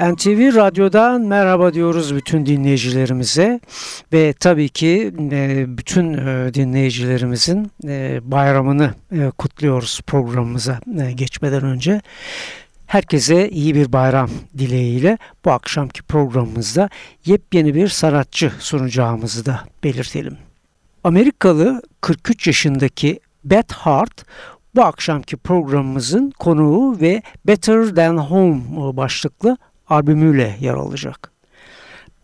NTV Radyo'dan merhaba diyoruz bütün dinleyicilerimize ve tabii ki e, bütün e, dinleyicilerimizin e, bayramını kutluyoruz programımıza geçmeden önce. Herkese iyi bir bayram dileğiyle bu akşamki programımızda yepyeni bir sanatçı sunacağımızı da belirtelim. Amerikalı 43 yaşındaki Beth Hart bu akşamki programımızın konuğu ve Better Than Home başlıklı albümüyle yer alacak.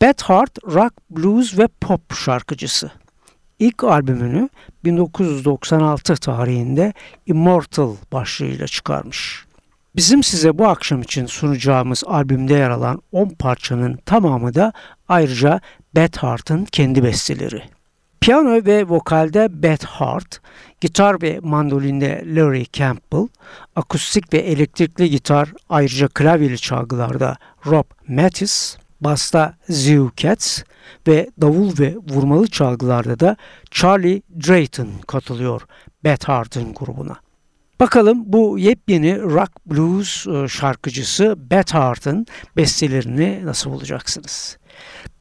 Beth Hart rock, blues ve pop şarkıcısı. İlk albümünü 1996 tarihinde Immortal başlığıyla çıkarmış. Bizim size bu akşam için sunacağımız albümde yer alan 10 parçanın tamamı da ayrıca Beth Hart'ın kendi besteleri. Piyano ve vokalde Beth Hart, gitar ve mandolinde Larry Campbell, akustik ve elektrikli gitar ayrıca klavyeli çalgılarda Rob Mattis, basta Zew Katz ve davul ve vurmalı çalgılarda da Charlie Drayton katılıyor Beth Hart'ın grubuna. Bakalım bu yepyeni rock blues e, şarkıcısı Beth Hart'ın bestelerini nasıl bulacaksınız?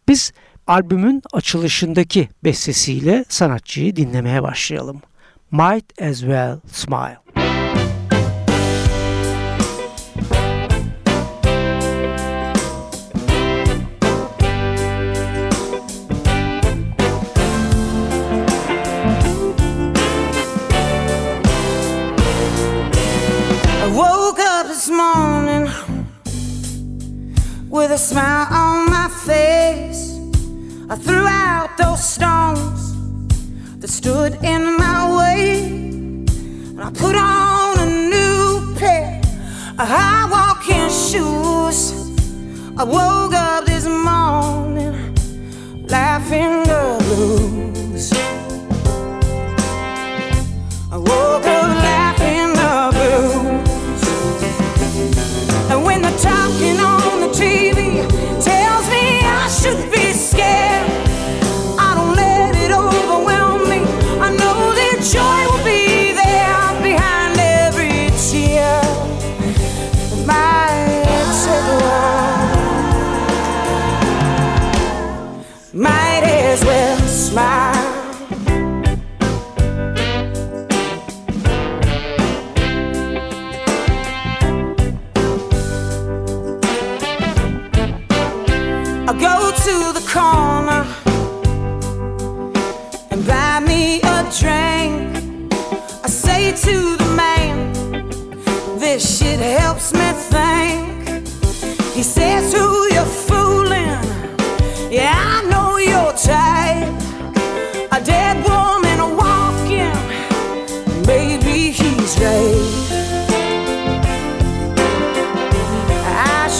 Biz albümün açılışındaki bestesiyle sanatçıyı dinlemeye başlayalım. Might as well smile. I woke up this morning with a smile on my face. I threw out those stones that stood in my way. And I put on a new pair of high walking shoes. I woke up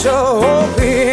I sure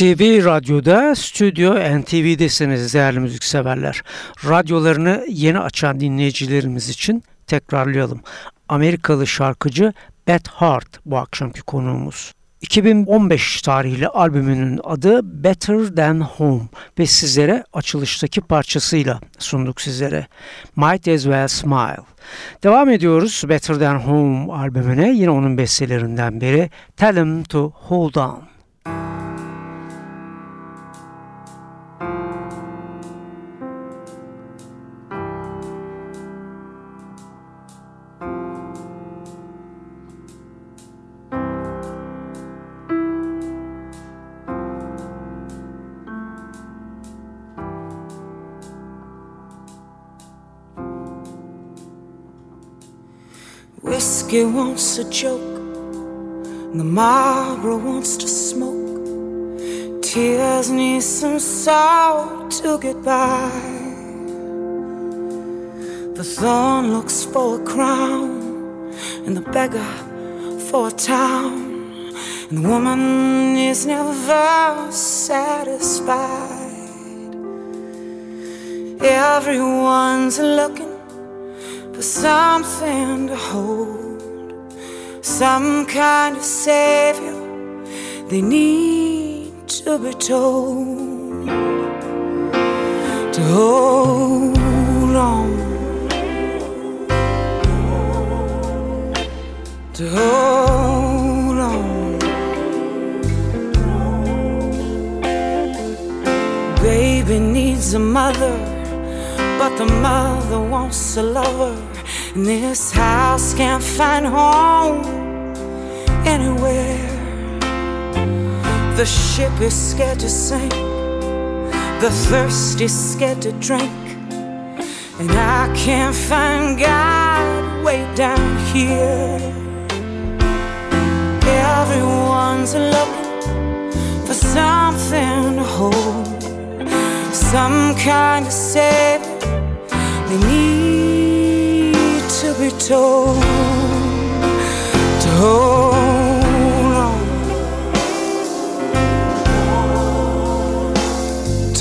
NTV Radyo'da, Stüdyo NTV'desiniz değerli müzikseverler. Radyolarını yeni açan dinleyicilerimiz için tekrarlayalım. Amerikalı şarkıcı Beth Hart bu akşamki konuğumuz. 2015 tarihli albümünün adı Better Than Home ve sizlere açılıştaki parçasıyla sunduk sizlere. Might As Well Smile. Devam ediyoruz Better Than Home albümüne yine onun bestelerinden biri Tell Them To Hold On. Whiskey wants a joke, the Marlboro wants to smoke. Tears need some salt to get by. The thorn looks for a crown, and the beggar for a town. And the woman is never satisfied. Everyone's looking for something to hold, some kind of savior. They need to be told to hold on, to hold on. Baby needs a mother, but the mother wants a lover. And this house can't find home anywhere. The ship is scared to sink, the thirsty scared to drink. And I can't find God way down here. Everyone's looking for something to hold, some kind of savior. They need to be told to hold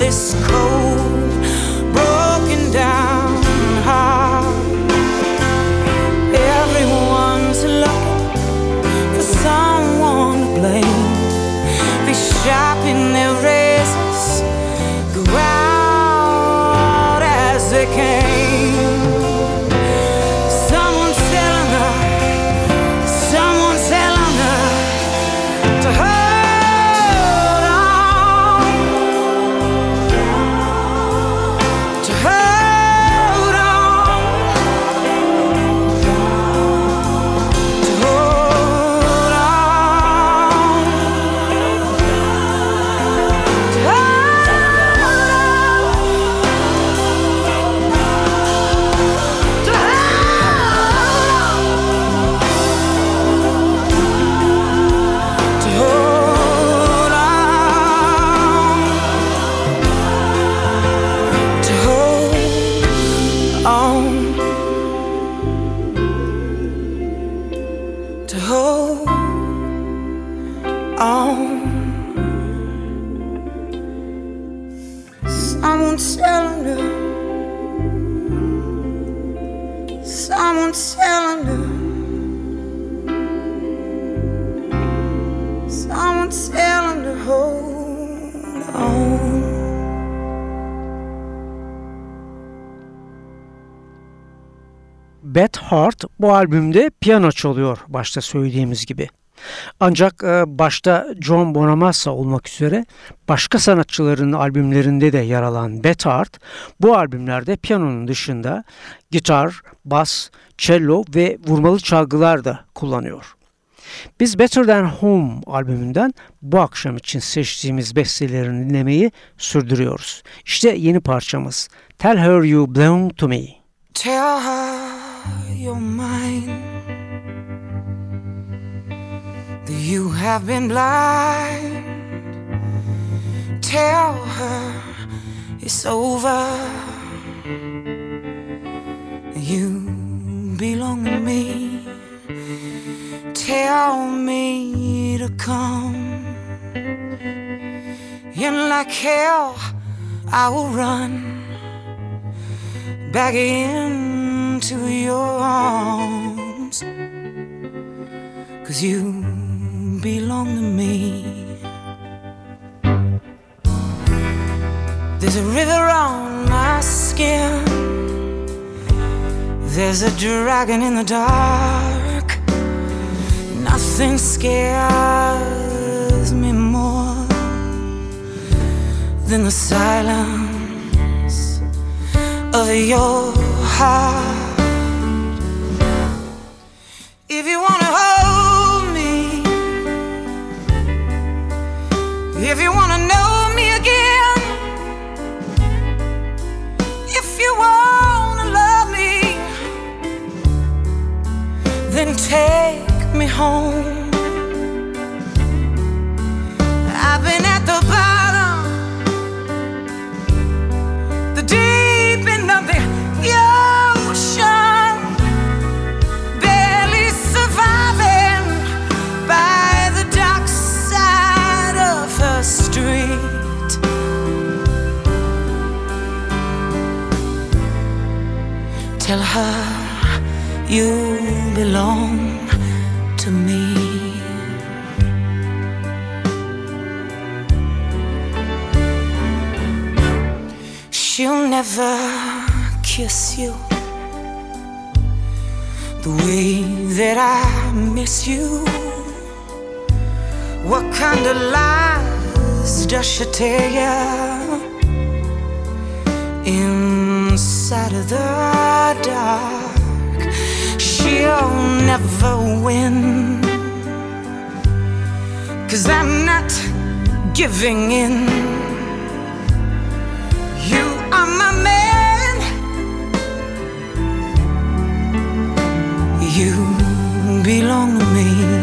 this cold, cylinder, someone cylinder, someone cylinder, hold on. Beth Hart bu albümde piyano çalıyor başta söylediğimiz gibi. Ancak e, başta John Bonamassa olmak üzere başka sanatçıların albümlerinde de yer alan Betart bu albümlerde piyanonun dışında gitar, bas, cello ve vurmalı çalgılar da kullanıyor. Biz Better Than Home albümünden bu akşam için seçtiğimiz bestelerini dinlemeyi sürdürüyoruz. İşte yeni parçamız Tell Her You Belong To Me. Tell her you're mine. You have been blind. Tell her it's over. You belong to me. tell me to come. And like hell, I will run back into your arms. Cause you belong to me. There's a river on my skin. There's a dragon in the dark. Nothing scares me more than the silence of your heart. Home. I've been at the bottom, the deep end of the ocean, barely surviving by the dark side of her street. Tell her you belong She'll never kiss you the way that I miss you. What kind of lies does she tell you inside of the dark? she'll never win. Cause I'm not giving in. Belong to me.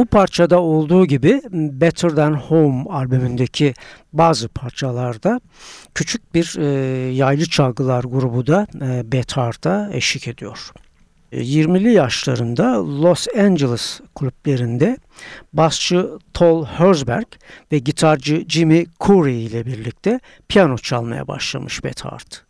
Bu parçada olduğu gibi Better Than Home albümündeki bazı parçalarda küçük bir e, yaylı çalgılar grubu da e, Betar'da eşlik ediyor. 20'li e, yaşlarında Los Angeles kulüplerinde basçı Tol Herzberg ve gitarcı Jimmy Curry ile birlikte piyano çalmaya başlamış Bethard.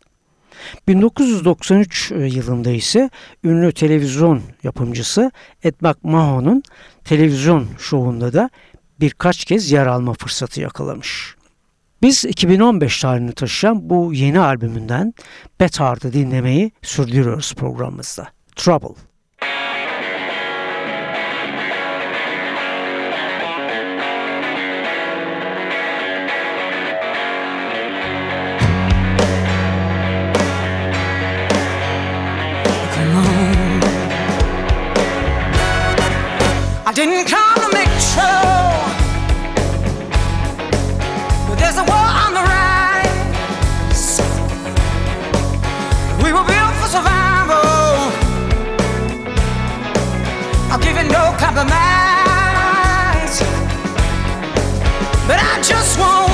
1993 e, yılında ise ünlü televizyon yapımcısı Ed McMahon'un televizyon şovunda da birkaç kez yer alma fırsatı yakalamış. Biz 2015 tarihini taşıyan bu yeni albümünden Bethard'ı dinlemeyi sürdürüyoruz programımızda. Trouble. I didn't come to make trouble, but there's a war on the rise. We were built for survival. I'll give you no compromise, but I just want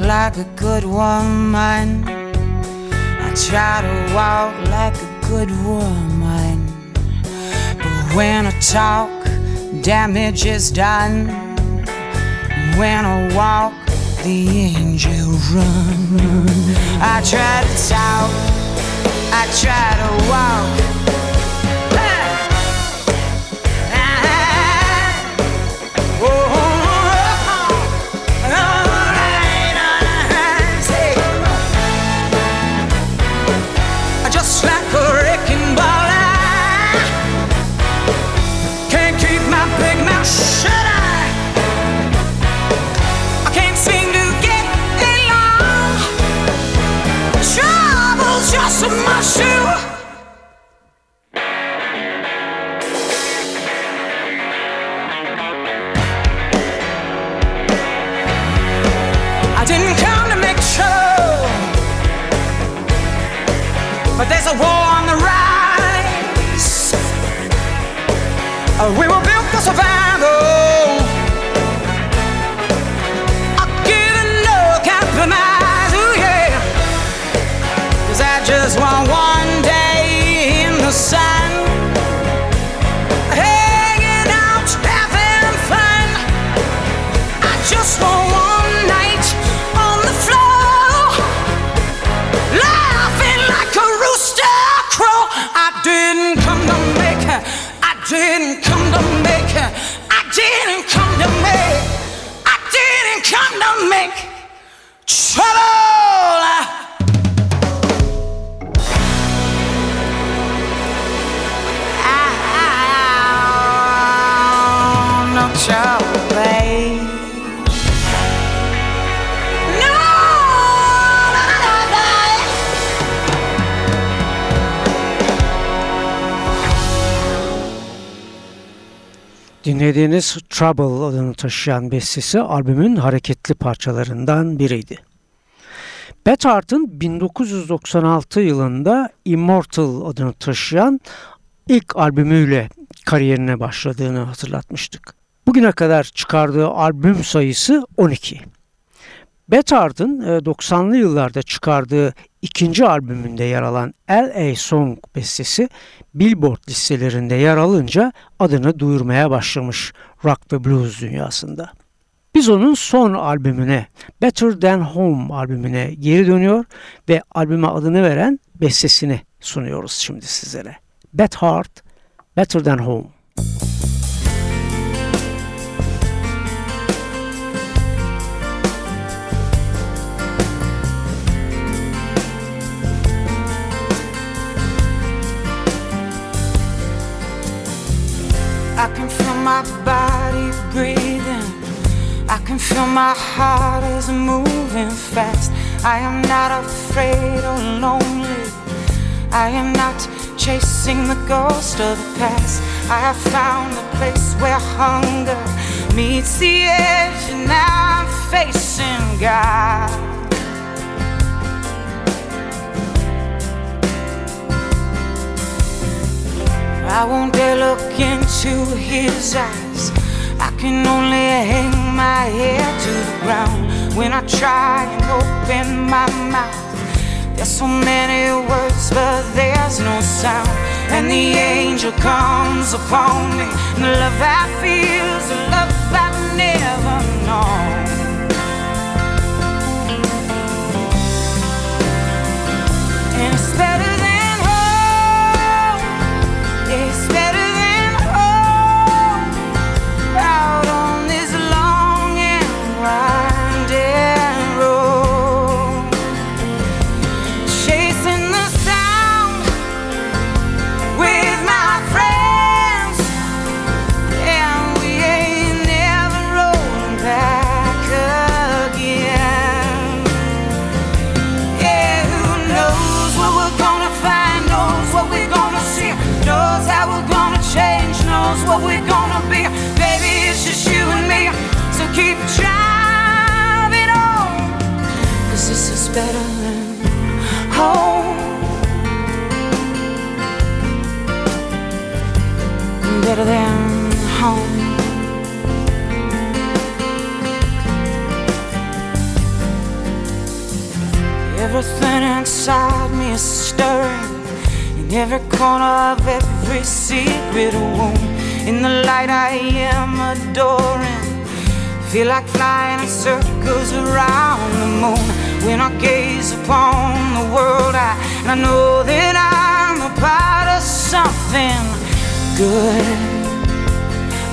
like a good woman. I try to walk like a good woman. But when I talk, damage is done. When I walk, the angels run. I try to talk, I try to walk. Dinlediğiniz Trouble adını taşıyan bestesi albümün hareketli parçalarından biriydi. Beth Hart'ın 1996 yılında Immortal adını taşıyan ilk albümüyle kariyerine başladığını hatırlatmıştık. Bugüne kadar çıkardığı albüm sayısı 12. Bethard'ın 90'lı e, yıllarda çıkardığı ikinci albümünde yer alan L.A. Song bestesi Billboard listelerinde yer alınca adını duyurmaya başlamış rock ve blues dünyasında. Biz onun son albümüne Better Than Home albümüne geri dönüyor ve albüme adını veren bestesini sunuyoruz şimdi sizlere. Beth Hart, Better Than Home. I can feel my body breathing. I can feel my heart is moving fast. I am not afraid or lonely. I am not chasing the ghost of the past. I have found a place where hunger meets the edge, and now I'm facing God. I won't dare look into his eyes. I can only hang my head to the ground when I try and open my mouth. There's so many words, but there's no sound. And the angel comes upon me. And the love I feel is a love I've never known. And it's better. Than home, better than home. Everything inside me is stirring in every corner of every secret room. In the light, I am adoring. Feel like flying in circles around the moon. When I gaze upon the world, I, and I know that I'm a part of something good.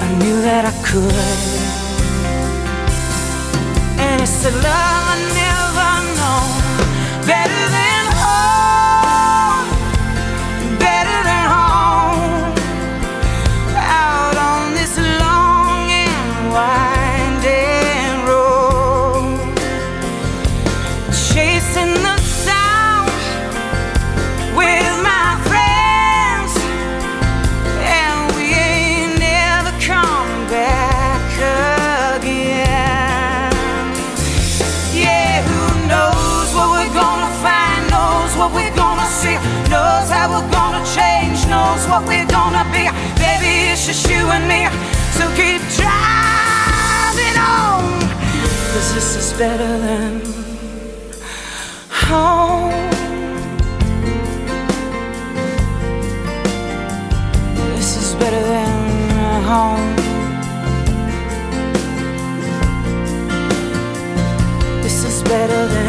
I knew that I could. And it's the love I never know. Better than what we're gonna be. Baby, it's just you and me. So keep driving on. Cause this is better than home. This is better than home. This is better than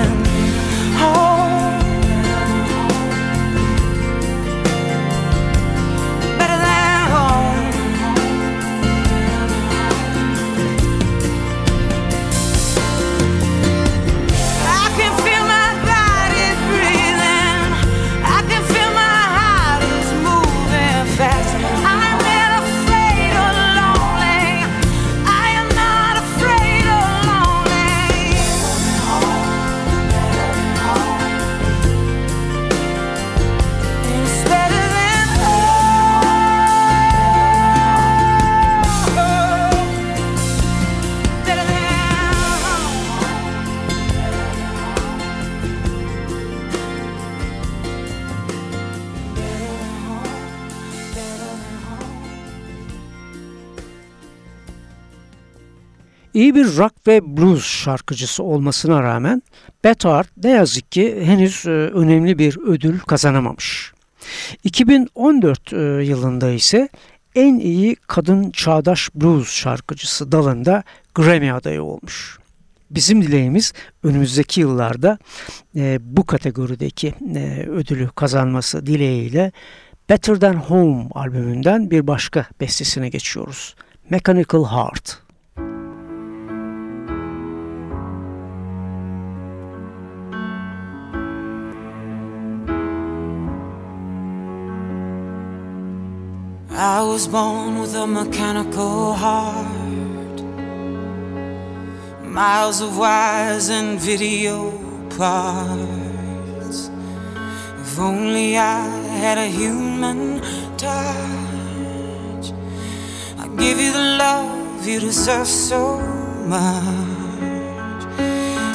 İyi bir rock ve blues şarkıcısı olmasına rağmen Bethard ne yazık ki henüz e, önemli bir ödül kazanamamış. 2014 e, yılında ise en iyi kadın çağdaş blues şarkıcısı dalında Grammy adayı olmuş. Bizim dileğimiz önümüzdeki yıllarda e, bu kategorideki ödülü kazanması dileğiyle Better Than Home albümünden bir başka bestesine geçiyoruz. Mechanical Heart. I was born with a mechanical heart, miles of wires and video parts. If only I had a human touch, I'd give you the love you deserve so much.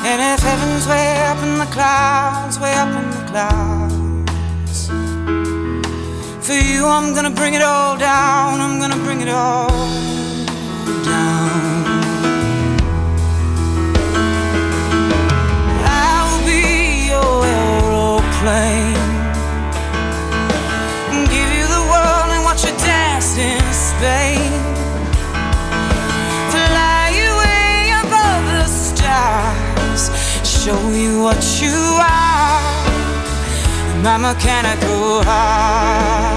And if heaven's way up in the clouds, way up in the clouds. For you, I'm gonna bring it all down. I'm gonna bring it all down. I'll be your aeroplane. Give you the world and watch you dance in. Fly you way above the stars. Show you what you are my mechanical heart.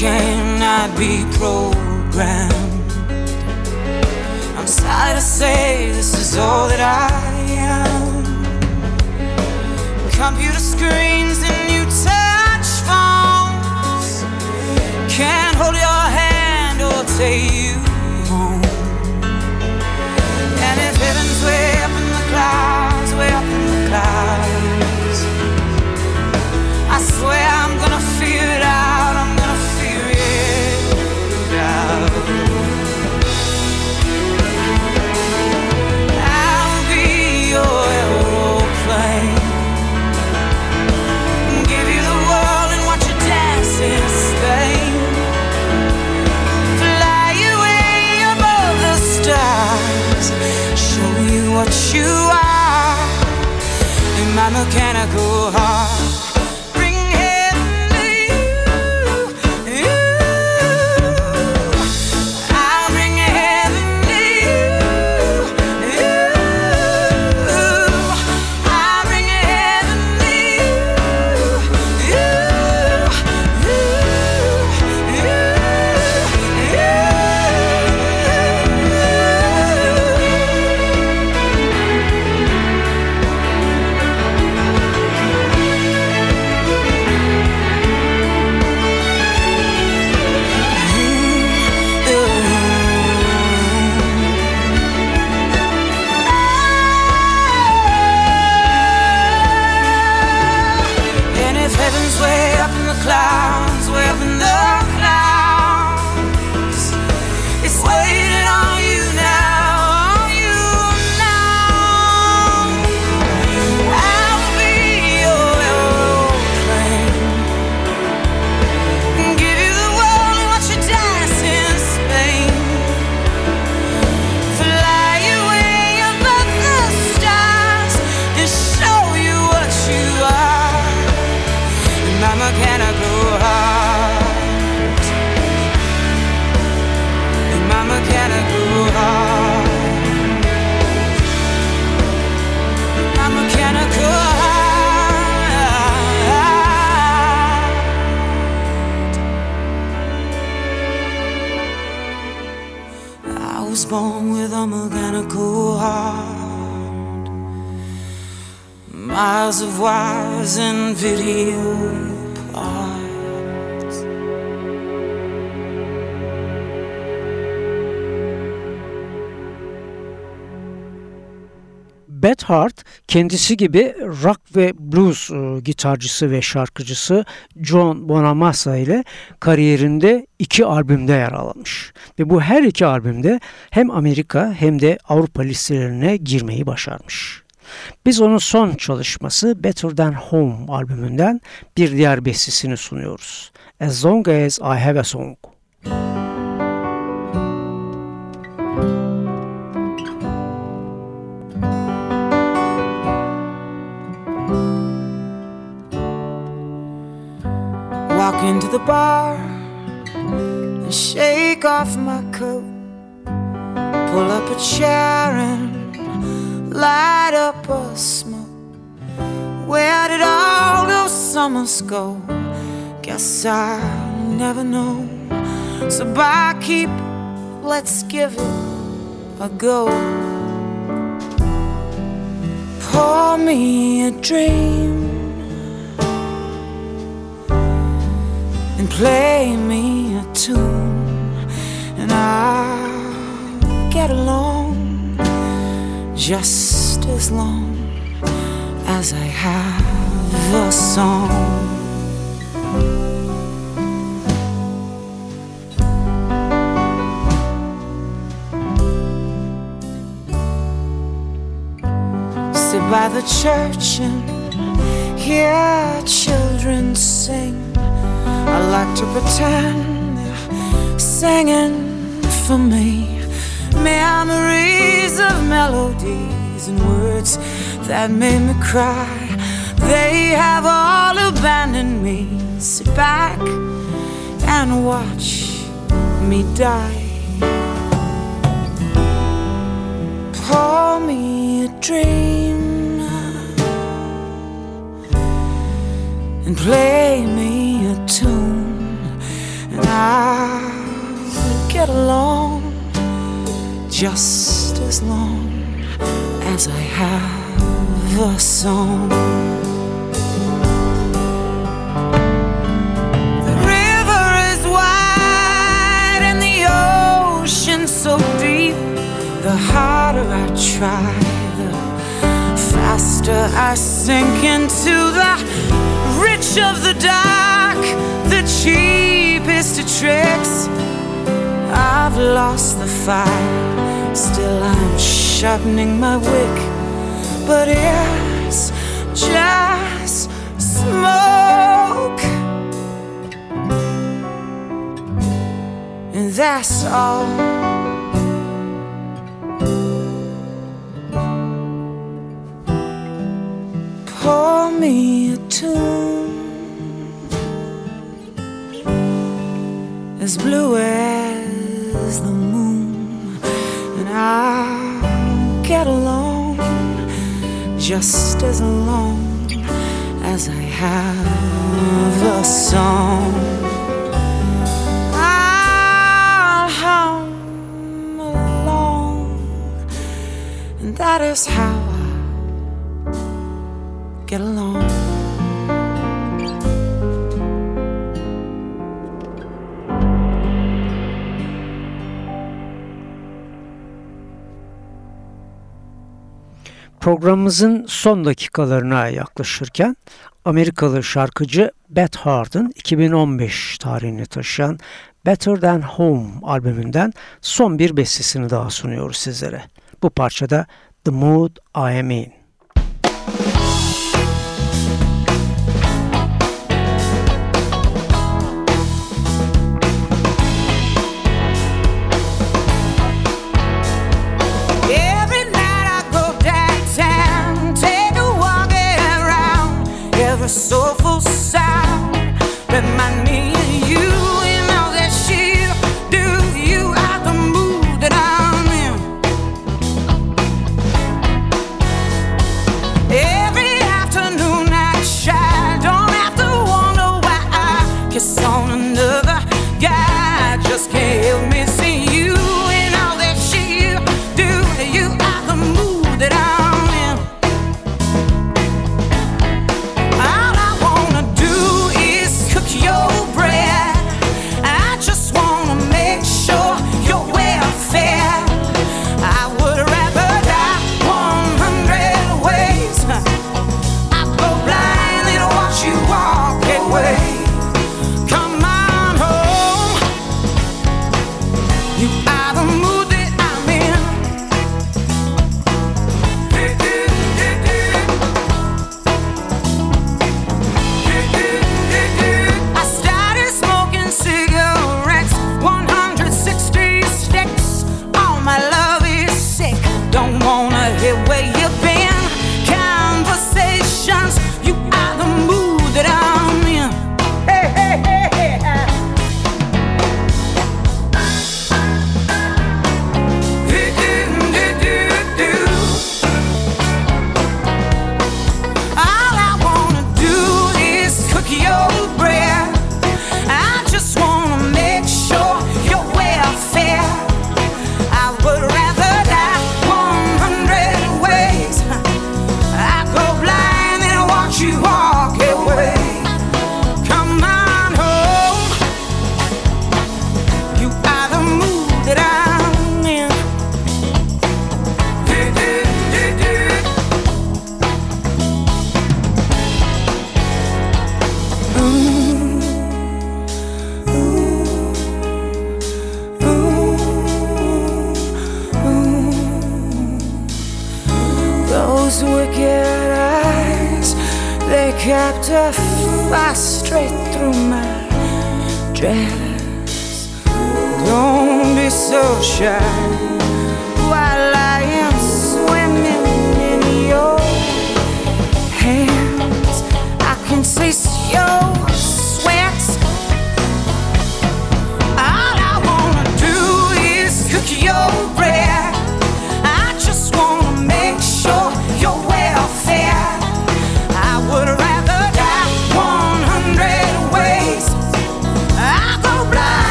Cannot be programmed. I'm sorry to say this is all that I am. Computer screens and new touch phones can't hold your hand or take you home. And if heaven's way up in the clouds, way up in the clouds, I swear I'm gonna figure it out. You are in my mechanical heart. Wires and video parts. Beth Hart kendisi gibi rock ve blues e, gitarcısı ve şarkıcısı John Bonamassa ile kariyerinde iki albümde yer almış. Ve bu her iki albümde hem Amerika hem de Avrupa listelerine girmeyi başarmış. Biz onun son çalışması Better Than Home albümünden bir diğer bestesini sunuyoruz. As Long As I Have A Song. Walk into the bar and shake off my coat. Pull up a chair and light up a smoke. Where did all those summers go? Guess I'll never know. So barkeep, let's give it a go. Pour me a dream and play me a tune, and I'll get along just as long as I have a song. Sit by the church and hear children sing. I like to pretend they're singing for me. Memories of melodies and words that made me cry. They have all abandoned me. Sit back and watch me die. Pour me a dream and play me a tune, and I'll get along just as long as I have a song. The river is wide and the ocean so deep. The harder I try, the faster I sink into the rich of the dark, the cheapest of tricks. I've lost the fight, still I'm sharpening my wick, but it's just smoke, and that's all. Pour me just as long as I have a song. I'll hum along, and that is how I get along. Programımızın son dakikalarına yaklaşırken Amerikalı şarkıcı Beth Hart'ın 2015 tarihini taşıyan Better Than Home albümünden son bir bestesini daha sunuyoruz sizlere. Bu parçada The Mood I Am In.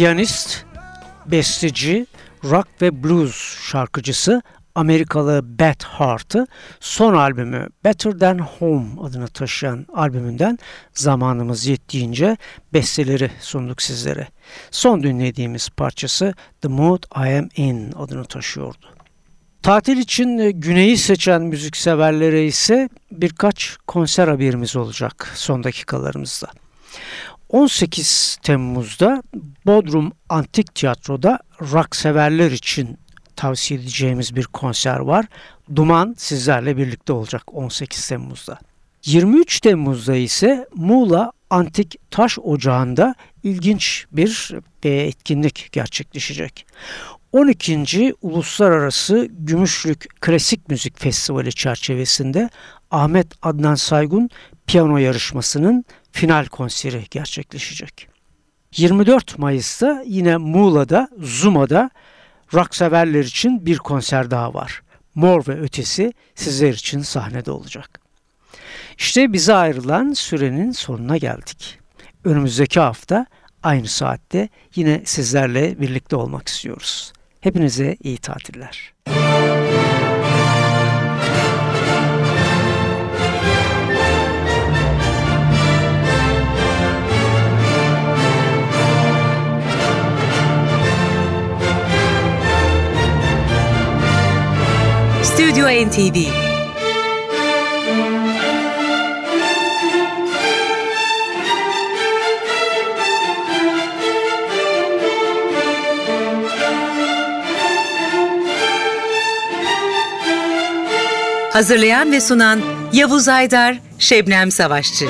Piyanist, besteci, rock ve blues şarkıcısı Amerikalı Beth Hart'ı son albümü Better Than Home adını taşıyan albümünden zamanımız yettiğince besteleri sunduk sizlere. Son dinlediğimiz parçası The Mood I Am In adını taşıyordu. Tatil için güneyi seçen müzikseverlere ise birkaç konser haberimiz olacak son dakikalarımızda. 18 Temmuz'da Bodrum Antik Tiyatro'da rock severler için tavsiye edeceğimiz bir konser var. Duman sizlerle birlikte olacak 18 Temmuz'da. 23 Temmuz'da ise Muğla Antik Taş Ocağı'nda ilginç bir e, etkinlik gerçekleşecek. 12. Uluslararası Gümüşlük Klasik Müzik Festivali çerçevesinde Ahmet Adnan Saygun piyano yarışmasının final konseri gerçekleşecek. 24 Mayıs'ta yine Muğla'da Zuma'da rock severler için bir konser daha var. Mor ve Ötesi sizler için sahnede olacak. İşte bize ayrılan sürenin sonuna geldik. Önümüzdeki hafta aynı saatte yine sizlerle birlikte olmak istiyoruz. Hepinize iyi tatiller. Stüdyo NTV Hazırlayan ve sunan Yavuz Aydar, Şebnem Savaşçı.